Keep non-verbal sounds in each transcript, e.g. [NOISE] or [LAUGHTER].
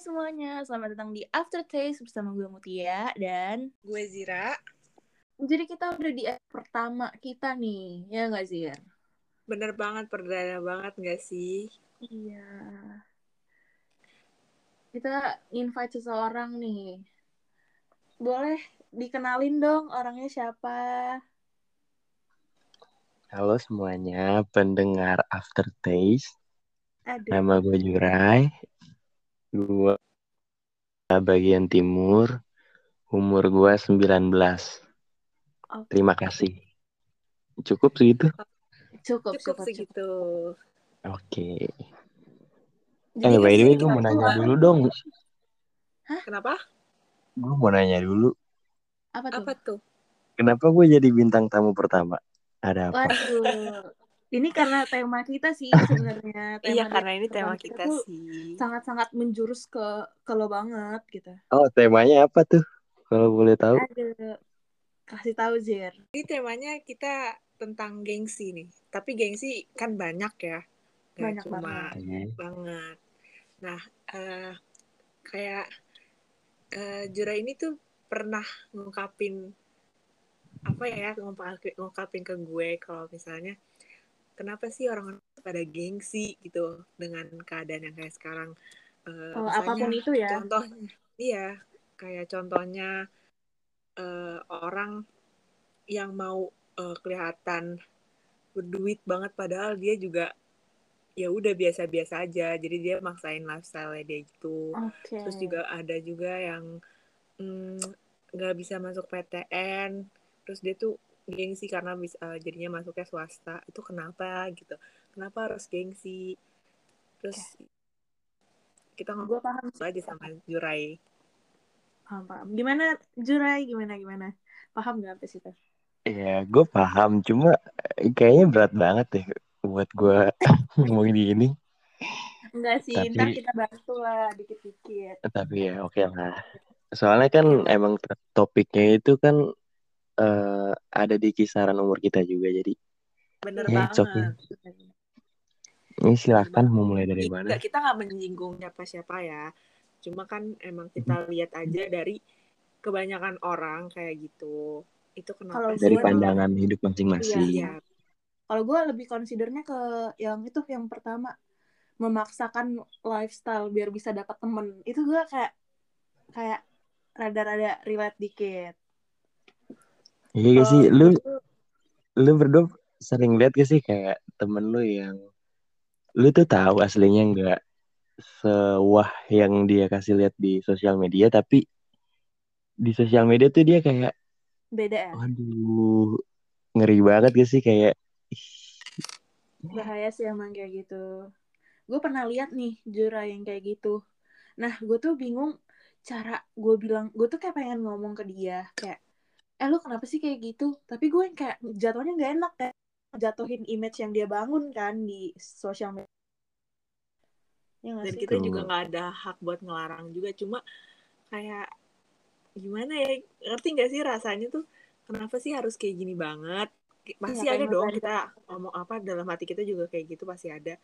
semuanya, selamat datang di Aftertaste bersama gue Mutia dan Gue Zira. jadi kita udah di episode pertama kita nih, ya nggak Zir? Bener banget, perdana banget gak sih? Iya. Kita invite seseorang nih. Boleh dikenalin dong orangnya siapa? Halo semuanya, pendengar Aftertaste. Aduh. Nama gue Jurai. Gue bagian timur. Umur gue 19. Oke. Terima kasih. Cukup segitu? Cukup, Cukup segitu. Oke. Jadi Eh, by the way, gue mau nanya dulu dong. Kenapa? Gue mau nanya dulu. Apa tuh? Apa tuh? Kenapa gue jadi bintang tamu pertama? Ada apa? Waduh. Ini karena tema kita sih [LAUGHS] sebenarnya. Tema Iya, karena ini tema kita tuh sih. sangat-sangat menjurus ke ke lo banget gitu. Oh, temanya apa tuh? Kalau boleh tahu. Ada kasih tahu Zir. Ini temanya kita tentang gengsi nih. Tapi gengsi kan banyak ya. Banyak cuma banget. Oke. banget. Nah, eh, kayak eh, Jura ini tuh pernah ngungkapin apa ya ngungkapin, ngungkapin ke gue kalau misalnya kenapa sih orang-orang pada gengsi gitu dengan keadaan yang kayak sekarang Kalau misalnya apa pun itu ya. contohnya iya kayak contohnya eh, orang yang mau eh, kelihatan berduit banget padahal dia juga ya udah biasa-biasa aja jadi dia maksain lifestyle dia gitu Oke. terus juga ada juga yang mm, nggak bisa masuk PTN terus dia tuh gengsi karena bisa eh, jadinya masuknya swasta itu kenapa gitu kenapa harus gengsi terus kita ngobrol Gue paham sih. aja sama Jurai Paham, paham. Gimana Jurai? Gimana gimana? Paham nggak apa sih tuh? Ya, gue paham. Cuma eh, kayaknya berat banget deh buat gue [LAUGHS] ngomongin di ini. Enggak sih, Tapi- ntar kita bantu lah dikit-dikit. Tapi ya oke lah. Soalnya kan emang topiknya itu kan eh, ada di kisaran umur kita juga. Jadi bener Ya, banget okay. ini silakan mau mulai dari Iya, mana? kita nggak menyinggung siapa-siapa ya. Cuma kan emang kita lihat aja dari kebanyakan orang kayak gitu. Itu Kalau kenapa sih Dari Gua- pandangan hidup masing-masing. Iya, Kalau gue lebih considernya ke yang itu yang pertama memaksakan lifestyle biar bisa dapat temen. Itu gue kayak kayak rada-rada relate dikit. Iya gak sih? Lu lu berdua sering lihat gak sih kayak temen lu yang lu tuh tahu aslinya nggak sewah yang dia kasih lihat di sosial media tapi di sosial media tuh dia kayak Beda ya. Waduh, ngeri banget gak sih? Kayak bahaya sih emang kayak gitu. Gue pernah lihat nih Jura yang kayak gitu. Nah gue tuh bingung cara gue bilang gue tuh kayak pengen ngomong ke dia kayak eh lu kenapa sih kayak gitu tapi gue yang kayak jatuhnya nggak enak kayak jatuhin image yang dia bangun kan di sosial media ya dan sih kita Betul. juga nggak ada hak buat ngelarang juga. Cuma kayak gimana ya? Ngerti nggak sih rasanya tuh? Kenapa sih harus kayak gini banget? Pasti Iya, ada dong kita ngomong apa dalam hati kita juga kayak gitu pasti ada.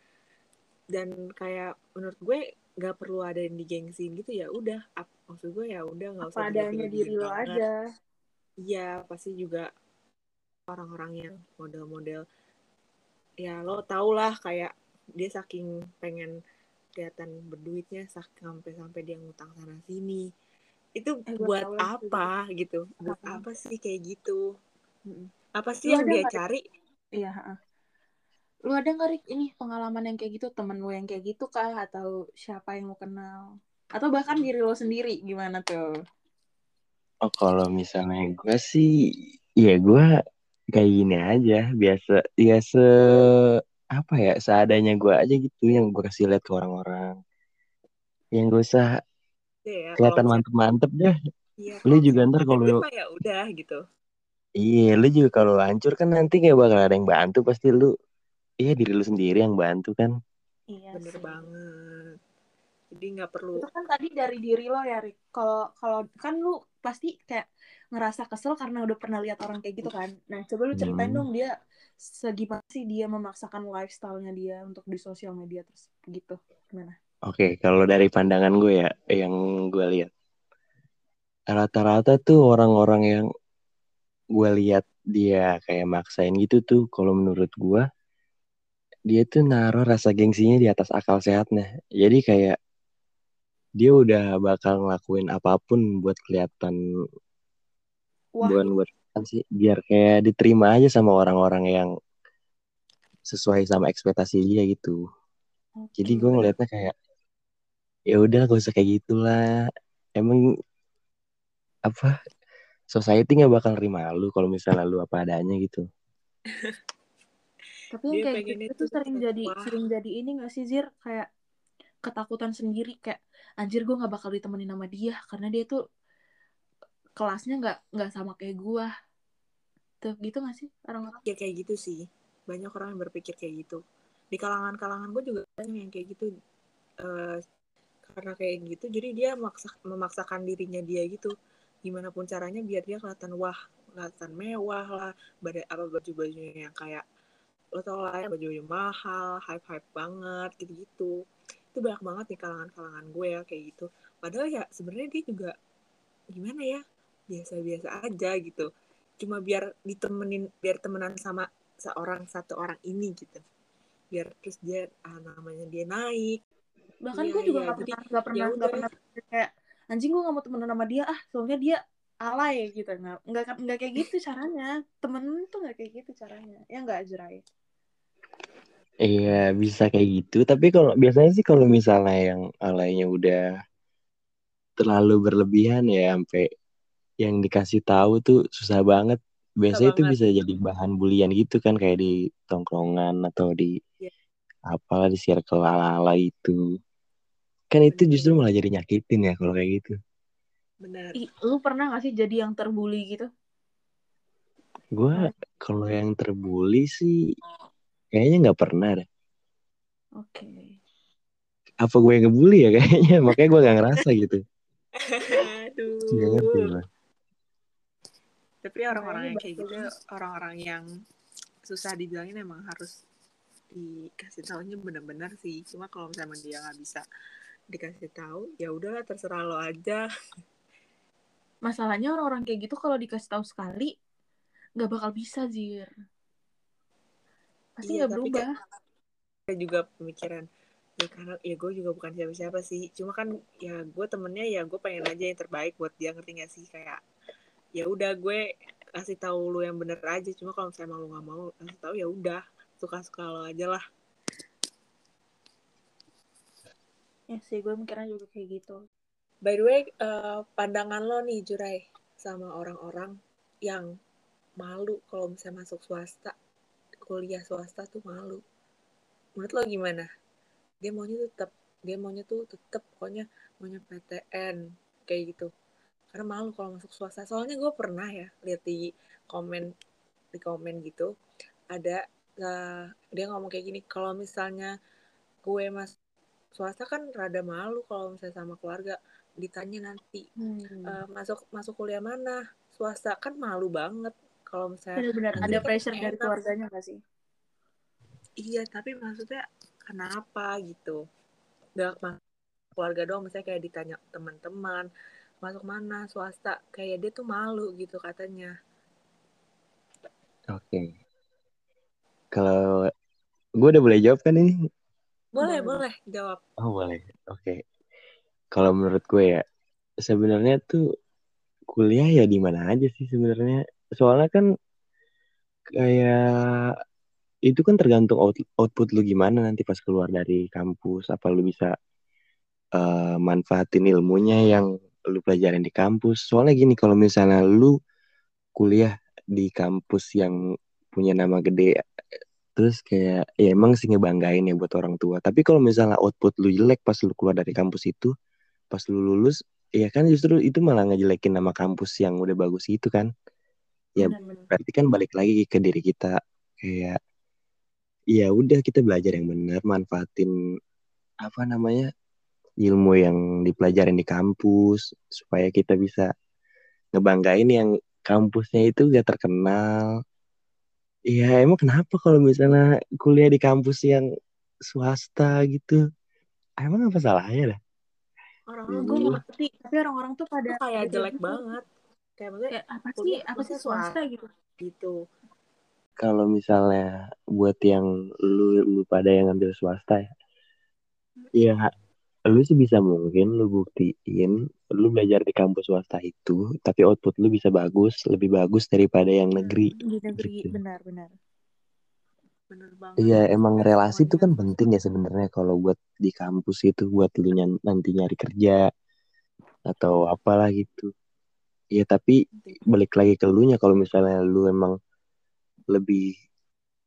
Dan kayak menurut gue nggak perlu ada yang digengsin gitu ya udah maksud gue ya udah nggak usah apa adanya dilebihin diri lo banget. aja Iya, pasti juga orang-orang yang model-model ya lo tau lah kayak dia saking pengen kelihatan berduitnya sak- sampai-sampai dia ngutang sana sini. Itu Eh, buat apa gitu? Buat Apa? apa sih kayak gitu? Apa sih Lo yang dia cari? iya heeh. lu ada nggak Rik ini pengalaman yang kayak gitu temen lu yang kayak gitu kah atau siapa yang lu kenal atau bahkan diri lo sendiri gimana tuh oh kalau misalnya gue sih, ya gue kayak gini aja, biasa, ya se apa ya, seadanya gue aja gitu yang gue kasih lihat ke orang-orang. Yang gak usah Ya, kelihatan mantep-mantep deh. iya, Lu juga ntar kalau ya udah gitu. Iya, lu juga kalau hancur kan nanti kayak bakal ada yang bantu pasti lu. Iya diri lu sendiri yang bantu kan. iya Bener sih. banget. Jadi nggak perlu itu kan tadi dari diri lo ya Rik kalau kalau kan lu pasti kayak ngerasa kesel karena udah pernah lihat orang kayak gitu kan nah coba lu ceritain Hmm. dong dia segimana sih dia memaksakan lifestyle-nya dia untuk di sosial media terus gitu gimana Oke, kalau dari pandangan gue ya, yang gue lihat rata-rata tuh orang-orang yang gue lihat dia kayak maksain gitu tuh, kalau menurut gue dia tuh naruh rasa gengsinya di atas akal sehatnya. Jadi kayak dia udah bakal ngelakuin apa pun buat kelihatan Wah, bukan buat kelihatan sih, biar kayak diterima aja sama orang-orang yang sesuai sama ekspektasi dia gitu. Jadi oke. gue ngelihatnya kayak ya udah gak usah kayak gitulah. Emang apa society nggak bakal terima lu kalau misalnya lu apa adanya gitu. [LAUGHS] Tapi yang kayak gitu tuh sering jadi sering jadi ini gak sih Zir kayak ketakutan sendiri kayak anjir gue nggak bakal ditemenin sama dia karena dia tuh kelasnya nggak nggak sama kayak gue tuh gitu gak sih orang-orang Ya kayak gitu sih. Banyak orang yang berpikir kayak gitu. Di kalangan-kalangan gue juga banyak yang kayak gitu. Eh, karena kayak gitu, jadi dia maksa, memaksakan dirinya dia gitu. Gimana pun caranya biar dia kelihatan wah, kelihatan mewah lah. Pada apa baju-bajunya yang kayak lo tau lah ya baju-baju mahal, hype-hype banget gitu-gitu. Itu banyak banget di kalangan-kalangan gue ya kayak gitu. Padahal ya sebenarnya dia juga gimana ya biasa-biasa aja gitu. Cuma biar ditemenin biar temenan sama seorang satu orang ini gitu. Biar terus dia ah, namanya dia naik. Bahkan iya gue juga iya nggak jadi pernah nggak ya pernah nggak udah. pernah kayak anjing gue nggak mau temenan sama dia ah soalnya dia alay gitu. Nggak nggak nggak kayak gitu caranya. Temen tuh nggak kayak gitu caranya. Ya nggak Azrai Iya bisa kayak gitu. Tapi kalau biasanya sih kalau misalnya yang alaynya udah terlalu berlebihan ya sampai yang dikasih tahu tuh susah banget. susah Biasanya itu banget bisa jadi bahan bulian gitu kan kayak di tongkrongan atau di ya apalah di circle ala-ala itu. Kan itu justru malah jadi nyakitin ya kalau kayak gitu. bener Ih, lu pernah gak sih jadi yang terbully gitu Gue kalau yang terbully sih kayaknya nggak pernah deh. oke. Apa gue yang ngebully ya kayaknya? [LAUGHS] Makanya gue gak ngerasa gitu. Gak ngerti aduh lah. tapi orang-orang yang kayak gitu orang-orang yang susah dibilangin emang harus dikasih tahunya benar-benar sih. Cuma kalau misalnya dia nggak bisa dikasih tahu ya udahlah terserah lo aja. Masalahnya orang-orang kayak gitu kalau dikasih tahu sekali nggak bakal bisa Zir pasti iya nggak tapi berubah. kayak juga pemikiran ya karena ya gue juga bukan siapa-siapa sih. Cuma kan ya gue temennya ya gue pengen aja yang terbaik buat dia ngerti gak sih? Kayak ya udah gue kasih tahu lu yang bener aja. Cuma kalau misalnya emang lu nggak mau kasih tahu ya udah suka-suka lo aja lah. Ya sih gue mikirnya juga kayak gitu. By the way eh, pandangan lo nih Jurai sama orang-orang yang malu kalau misalnya masuk swasta kuliah swasta tuh malu. Menurut lo gimana? Dia maunya tetap dia maunya tuh tetap pokoknya maunya PTN kayak gitu. Karena malu kalau masuk swasta. Soalnya gue pernah ya lihat di komen di komen gitu ada uh, dia ngomong kayak gini kalau misalnya gue masuk swasta kan rada malu kalau misalnya sama keluarga. Ditanya nanti hmm. uh, masuk masuk kuliah mana? Swasta. Kan malu banget kalau misalnya benar-benar nanti ada kan pressure dari keluarganya gak sih iya tapi maksudnya kenapa gitu gak keluarga doang misalnya kayak ditanya teman-teman masuk mana swasta kayak dia tuh malu gitu katanya Oke. Kalau gue udah boleh jawab kan ini? boleh Boleh. boleh jawab Oh boleh. Oke. Kalau menurut gue ya sebenarnya tuh kuliah ya di mana aja sih sebenarnya. Soalnya kan kayak itu kan tergantung out, output lu gimana nanti pas keluar dari kampus. Apa lu bisa uh, manfaatin ilmunya yang lu pelajarin di kampus. Soalnya gini kalau misalnya lu kuliah di kampus yang punya nama gede terus kayak ya emang sih ngebanggain ya buat orang tua tapi kalau misalnya output lu jelek pas lu keluar dari kampus itu pas lu lulus ya kan justru itu malah ngejelekin nama kampus yang udah bagus itu kan ya berarti kan balik lagi ke diri kita kayak ya udah kita belajar yang benar manfaatin apa namanya ilmu yang dipelajarin di kampus supaya kita bisa ngebanggain yang kampusnya itu gak terkenal Iya, emang kenapa kalau misalnya kuliah di kampus yang swasta gitu? emang apa salahnya dah orang-orang gue tuh Iya. ngerti tapi orang-orang tuh pada kayak jelek gitu. banget kayak maksudnya kayak apa sih? apa sih swasta gitu? gitu. Kalau misalnya buat yang lu lu pada yang ngambil swasta ya ya lu sih bisa mungkin lu buktiin lu belajar di kampus swasta itu tapi output lu bisa bagus lebih bagus daripada yang negeri. di negeri Gitu. benar-benar bener banget. Iya emang Harus relasi itu kan penting ya sebenarnya kalau buat di kampus itu buat lu nanti nyari kerja atau apalah gitu. Ya tapi balik lagi ke lu nya kalau misalnya lu emang lebih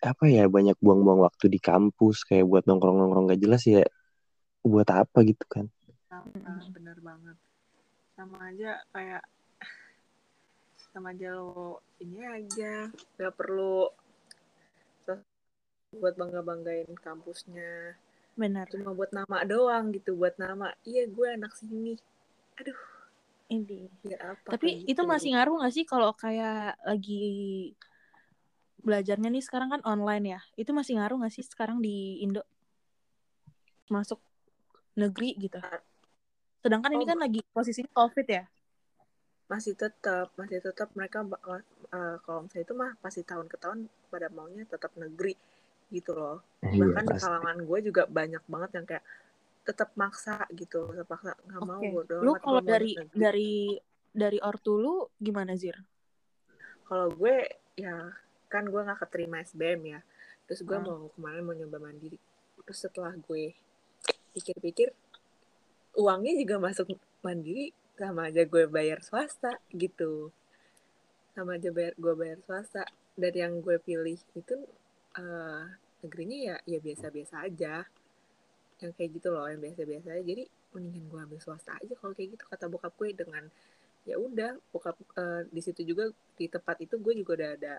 apa ya banyak buang-buang waktu di kampus kayak buat nongkrong-nongkrong gak jelas ya buat apa gitu kan. sama bener banget. Sama aja kayak sama aja lo ini aja nggak perlu buat bangga banggain kampusnya. Benar cuma buat nama doang gitu buat nama iya gue anak sini. Aduh ini. Biar apa tapi kayak itu gitu. masih ngaruh nggak sih kalau kayak lagi belajarnya nih sekarang kan online ya? Itu masih ngaruh nggak sih sekarang di Indo? Masuk negeri gitu. Sedangkan ini Oh, kan lagi posisinya covid ya? Masih tetap masih tetap mereka eh, kalau misalnya itu mah pasti tahun ke tahun pada maunya tetap negeri gitu loh. Iya bahkan di kalangan gue juga banyak banget yang kayak tetap maksa gitu tetap maksa nggak mau Oke. bodo lu kalau mau dari negeri. dari dari ortu lu gimana Zir kalau gue ya kan gue nggak keterima SBM ya terus gue Hmm. mau kemarin mau nyoba mandiri terus setelah gue pikir-pikir uangnya juga masuk mandiri sama aja gue bayar swasta gitu sama aja bayar gue bayar swasta dan yang gue pilih itu eh, negerinya ya ya biasa-biasa aja yang kayak gitu loh yang biasa-biasa aja jadi mendingan gue ambil swasta aja kalau kayak gitu kata bokap gue dengan ya udah bokap eh, di situ juga di tempat itu gue juga udah ada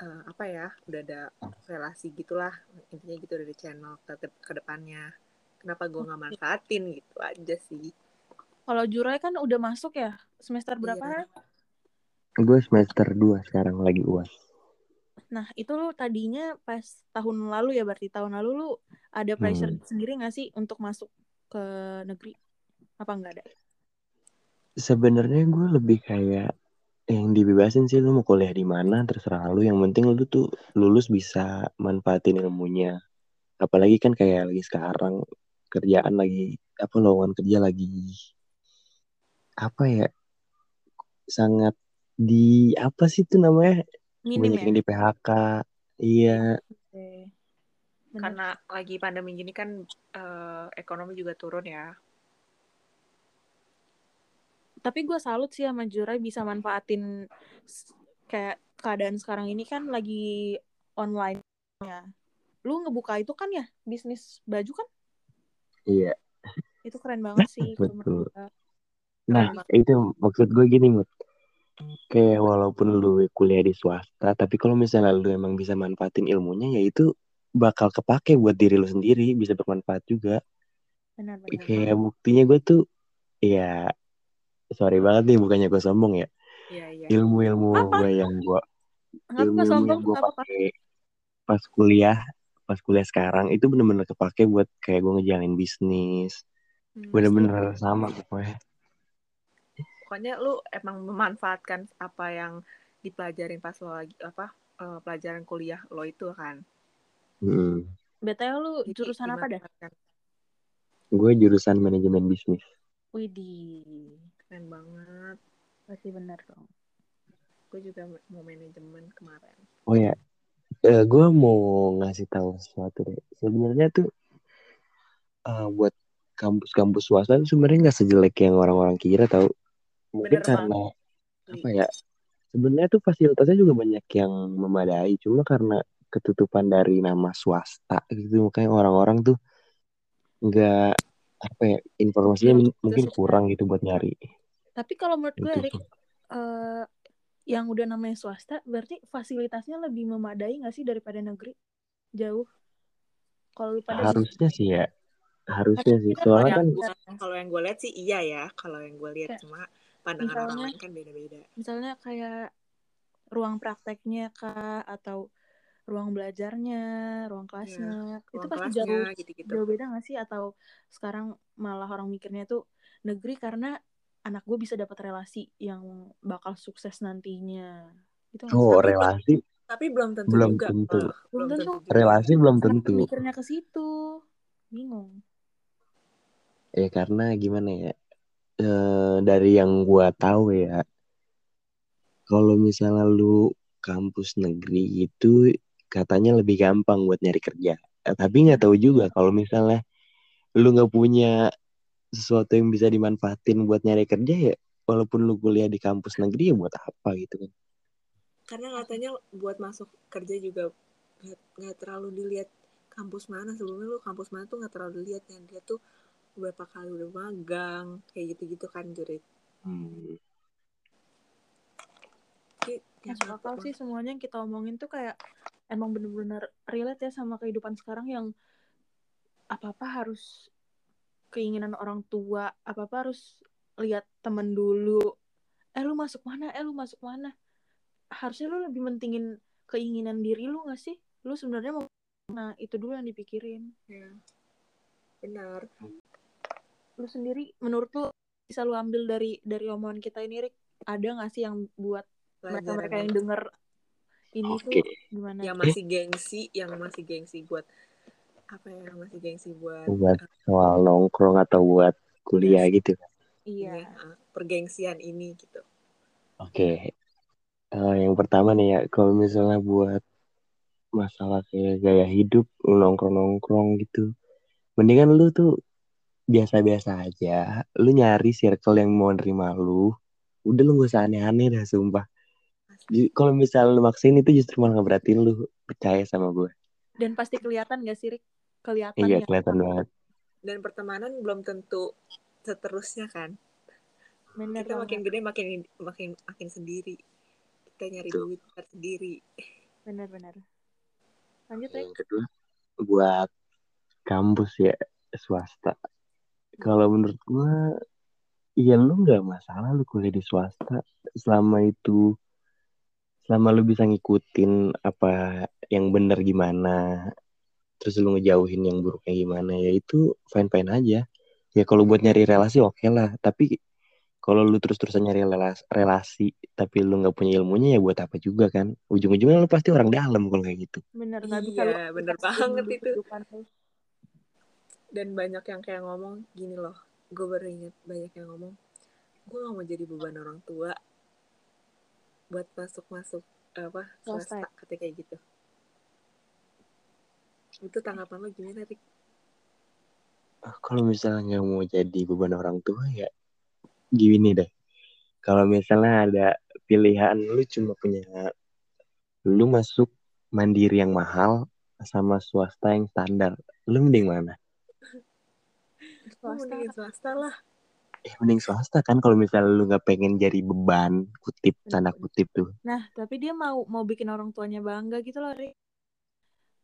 eh, apa ya udah ada relasi gitulah intinya gitu dari channel ke, ke depannya kenapa gue nggak manfaatin gitu aja sih kalau Jurai kan udah masuk ya semester berapa Iya. Gue semester 2 sekarang lagi uas. Nah, itu lu tadinya pas tahun lalu ya berarti tahun lalu lu ada pressure Hmm. sendiri gak sih untuk masuk ke negeri? Apa enggak ada? Sebenarnya gue lebih kayak yang dibebasin sih lu mau kuliah di mana terserah lu yang penting lu tuh lulus bisa manfaatin ilmunya apalagi kan kayak lagi sekarang kerjaan lagi apa lowongan kerja lagi apa ya sangat di apa sih itu namanya Minim banyak ya? yang di PHK iya Oke. Bener. karena lagi pandemi gini kan eh, ekonomi juga turun ya Tapi gue salut sih sama Jurai bisa manfaatin kayak keadaan sekarang ini kan lagi online ya. Lu ngebuka itu kan ya bisnis baju kan? iya Itu keren banget sih. [LAUGHS] Betul. nah itu maksud gue gini mut kayak walaupun lu kuliah di swasta tapi kalau misalnya lu emang bisa manfaatin ilmunya ya itu bakal kepake buat diri lu sendiri bisa bermanfaat juga. Benar-benar. kayak buktinya gue tuh ya sorry banget nih bukannya gue sombong ya. Iya iya. Ilmu-ilmu gue yang gue sombong? yang gue pakai pas kuliah pas kuliah sekarang itu bener-bener kepake buat kayak gue ngejalanin bisnis. Hmm, bener-bener sama pokoknya pokoknya lu emang memanfaatkan apa yang dipelajarin pas lo lagi apa eh, pelajaran kuliah lo itu kan Hmm. BTW lu Jadi jurusan apa dah? gue jurusan manajemen bisnis Widih. keren banget Berarti benar dong. gue juga mau manajemen kemarin oh ya eh, gue mau ngasih tahu sesuatu deh sebenarnya tuh eh, buat kampus-kampus swasta sebenarnya nggak sejelek yang orang-orang kira tahu mungkin Bener karena banget. apa ya sebenarnya tuh fasilitasnya juga banyak yang memadai cuma karena ketutupan dari nama swasta gitu makanya orang-orang tuh nggak apa ya informasinya itu mungkin sih, kurang gitu buat nyari Tapi kalau menurut gue, Gitu. Erik, eh, yang udah namanya swasta, berarti fasilitasnya lebih memadai nggak sih daripada negeri? Jauh. Kalau lu pada harusnya sih ya harusnya sih Harusnya soalnya kan kalau yang gue lihat sih iya ya kalau yang gue lihat cuma pandangan orang misalnya- lain kan beda-beda misalnya kayak ruang prakteknya kah atau ruang belajarnya, ruang kelasnya. itu ruang pasti kelasnya jauh gitu-gitu jauh beda gak sih atau sekarang malah orang mikirnya tuh negeri karena anak gue bisa dapat relasi yang bakal sukses nantinya. Itu? Oh, Tapi- relasi tapi belum tentu Belum juga tentu. malah. Belum tentu. juga. relasi belum tentu. mikirnya ke situ? Bingung. Ya karena gimana ya? Eh, dari yang gua tahu ya, kalau misalnya lu kampus negeri itu katanya lebih gampang buat nyari kerja. Eh, tapi nggak tahu juga kalau misalnya lu nggak punya sesuatu yang bisa dimanfaatin buat nyari kerja ya, walaupun lu kuliah di kampus negeri ya buat apa gitu kan? karena katanya buat masuk kerja juga nggak terlalu dilihat kampus mana sebelumnya lu kampus mana tuh nggak terlalu dilihat yang dia tuh beberapa kali udah magang kayak gitu-gitu kan jurit Hmm. Jadi, yang Masuk akal sih semuanya yang kita omongin tuh kayak emang bener-bener relate ya sama kehidupan sekarang yang apa-apa harus keinginan orang tua, apa-apa harus lihat temen dulu. Eh lu masuk mana? Eh lu masuk mana? Harusnya lu lebih mentingin keinginan diri lu gak sih? Lu sebenarnya mau Nah, itu dulu yang dipikirin. ya. benar Lu sendiri menurut lu bisa lu ambil dari dari omongan kita ini Rik, ada gak sih yang buat mereka-mereka yang denger ini Oke. tuh gimana? yang masih gengsi yang masih gengsi buat apa ya yang masih gengsi buat Buat soal nongkrong atau buat kuliah gitu. Iya. ini, uh, pergengsian ini gitu Oke. Eh, yang pertama nih ya, kalau misalnya buat masalah kayak gaya hidup, lu nongkrong-nongkrong gitu. Mendingan lu tuh biasa-biasa aja. Lu nyari circle yang mau nerima lu. Udah lu gak usah aneh-aneh dah, sumpah. Kalau misalnya lu maksain itu justru malah ngeberatin lu. Percaya sama gue. Dan pasti kelihatan gak sih Rik? Kelihatan Iya, ya. kelihatan banget. dan pertemanan belum tentu seterusnya kan Bener kita banget. makin gede makin makin makin sendiri kita nyari Betul. duit sendiri Bener-bener. Lanjut Rik. Yang kedua, buat kampus ya, swasta. Kalau menurut gue, iya lu nggak masalah lu kuliah di swasta. Selama itu, selama lu bisa ngikutin apa yang bener gimana, terus lu ngejauhin yang buruknya gimana, ya itu fine-fine aja. Ya kalau buat nyari relasi oke lah, tapi kalau lu terus-terusan nyari relas- relasi, tapi lu nggak punya ilmunya ya buat apa juga kan? Ujung-ujungnya lu pasti orang dalam kalau kayak gitu. Bener nggak bisa Iya, bener aplikasiin banget itu. Dan banyak yang kayak ngomong gini loh gue baru inget banyak yang ngomong gue gak mau jadi beban orang tua buat masuk masuk apa Swasta. kayak gitu itu tanggapan lo gimana Rik? Ah, Kalau misalnya nggak mau jadi beban orang tua ya gini deh. Kalau misalnya ada pilihan lu cuma punya lu masuk mandiri yang mahal sama swasta yang standar. Lu mending mana? Gue Swasta. mendingin swasta lah Eh mending swasta kan kalau misalnya lu nggak pengen jadi beban kutip tanda kutip tuh. Nah, tapi dia mau mau bikin orang tuanya bangga gitu loh, Rik.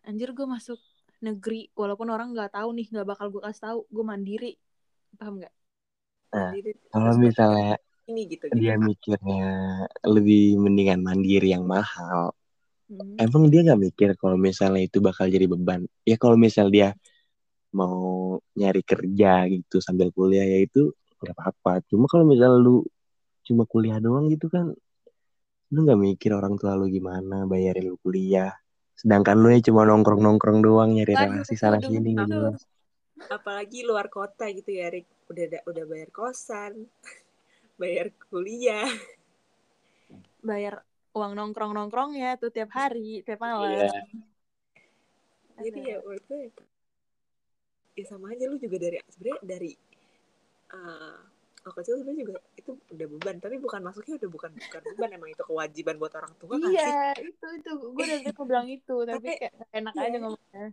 Anjir gue masuk negeri walaupun orang nggak tahu nih, nggak bakal gue kasih tahu, gue mandiri. Paham nggak? Nah, Kalau misalnya ini gitu gitu dia mikirnya lebih mendingan mandiri yang mahal, Hmm. emang dia nggak mikir kalau misalnya itu bakal jadi beban ya kalau misal dia mau nyari kerja gitu sambil kuliah ya itu nggak apa-apa. Cuma kalau misal lu cuma kuliah doang gitu kan lu nggak mikir orang tua lu gimana bayarin lu kuliah. Sedangkan lu ya cuma nongkrong nongkrong doang nyari Waduh, relasi sana sini gitu. apalagi luar kota gitu ya Rik. Udah da- udah bayar kosan [LAUGHS] bayar kuliah. Bayar uang nongkrong-nongkrong ya tuh tiap hari, tiap malam. Iya. jadi ya menurut gue ya sama aja lu juga dari sebenarnya dari eh lo kecil sebenarnya juga itu udah beban tapi bukan masuknya udah bukan bukan beban emang itu kewajiban buat orang tua kan sih Iya, itu itu gue dari tadi mau bilang itu, tapi Tapi- kayak nggak enak iya. aja ngomongnya.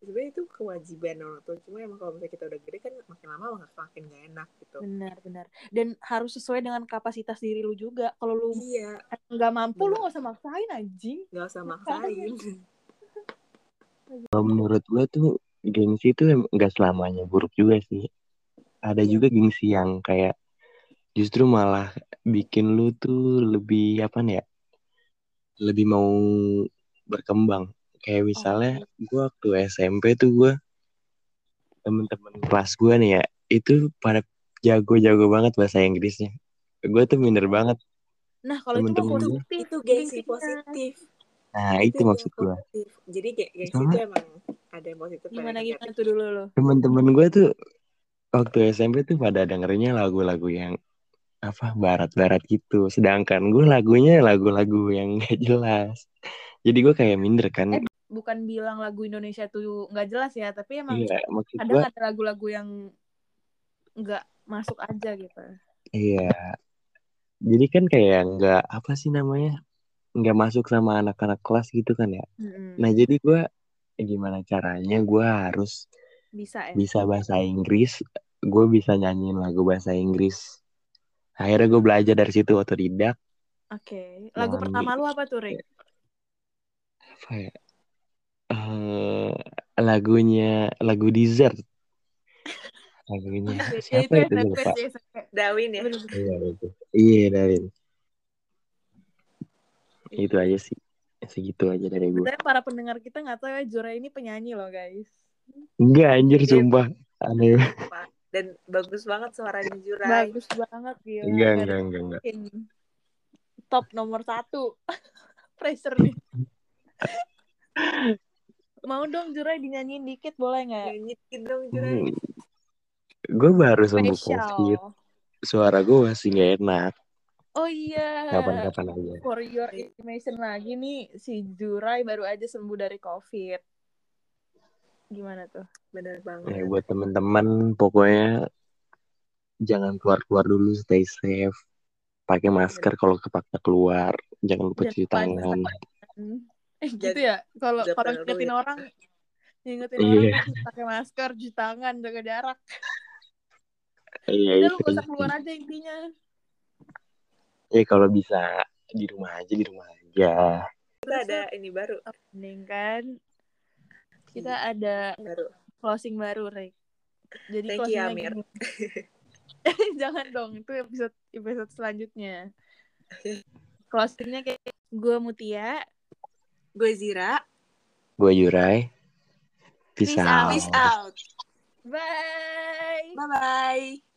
sebenarnya itu kewajiban orang tua cuma emang kalau misalnya kita udah gede kan makin lama makin makin gak enak gitu Benar, benar. Dan harus sesuai dengan kapasitas diri lu juga. Kalau lu iya nggak mampu, lu nggak usah maksain anjing. nggak usah maksain kalau menurut gua tuh gengsi itu em- nggak selamanya buruk juga sih. Ada Iya. juga gengsi yang kayak justru malah bikin lu tuh lebih apa nih ya lebih mau berkembang. Kayak misalnya gue waktu SMP tuh gue temen-temen kelas gue nih ya itu pada jago-jago banget bahasa Inggrisnya. Gue tuh minder banget. Nah, kalau itu gua. positif. itu gengsi positif. Nah itu gengsi maksud gue jadi ge- gengsi itu emang ada yang positif ada Gimana gimana tuh dulu lo? temen-temen gue tuh waktu SMP tuh pada dengerinnya lagu-lagu yang apa barat-barat gitu sedangkan gue lagunya lagu-lagu yang gak jelas jadi gue kayak minder kan Eh, Bukan bilang lagu Indonesia tuh nggak jelas ya, tapi emang iya kadang gue ada lagu-lagu yang nggak masuk aja gitu. iya jadi kan kayak nggak apa sih namanya nggak masuk sama anak-anak kelas gitu kan ya Mm-mm. nah jadi gue gimana caranya gue harus Bisa ya. bisa bahasa Inggris gue bisa nyanyiin lagu bahasa Inggris akhirnya gue belajar dari situ otodidak Oke. Lagu Nyanyi. pertama lu apa tuh, Rick? apa ya Eh, lagunya lagu dessert [LAUGHS] lagunya Ya, siapa itu itu gue SMP lupa SMP. Darwin ya iya itu iya itu aja sih segitu aja dari gue Sebenarnya para pendengar kita nggak tahu ya Jura ini penyanyi loh guys. enggak anjir Iya. sumpah aneh dan bagus banget suaranya Jurai Bagus banget gila. enggak Dari enggak enggak enggak top nomor satu. [LAUGHS] Pressure nih. Mau dong Jurai dinyanyiin dikit boleh nggak? nyanyiin dong Jurai gue baru sembuh covid suara gue masih nggak enak Oh iya. kapan-kapan aja For your information lagi nih, si Jurai baru aja sembuh dari COVID. Gimana tuh? bener ya banget buat teman-teman pokoknya jangan keluar-keluar dulu stay safe pakai masker kalau kepaksa keluar jangan lupa Jangan cuci tangan. Eh gitu ya? Kalau kalau ngingetin ya. orang, ngingetin Iya. orang pakai masker, cuci tangan, jaga jarak. iya Udah itu lu gak usah aja keluar aja intinya. Eh kalau bisa di rumah aja di rumah aja kita ada ini baru Mending kan kita ada baru closing baru, Rick. Jadi Thank you, closingnya Amir. [LAUGHS] Jangan dong, itu episode episode selanjutnya. Closingnya kayak gue Mutia. gue Zira gue Yurai peace, Peace out. out. peace out Bye. bye bye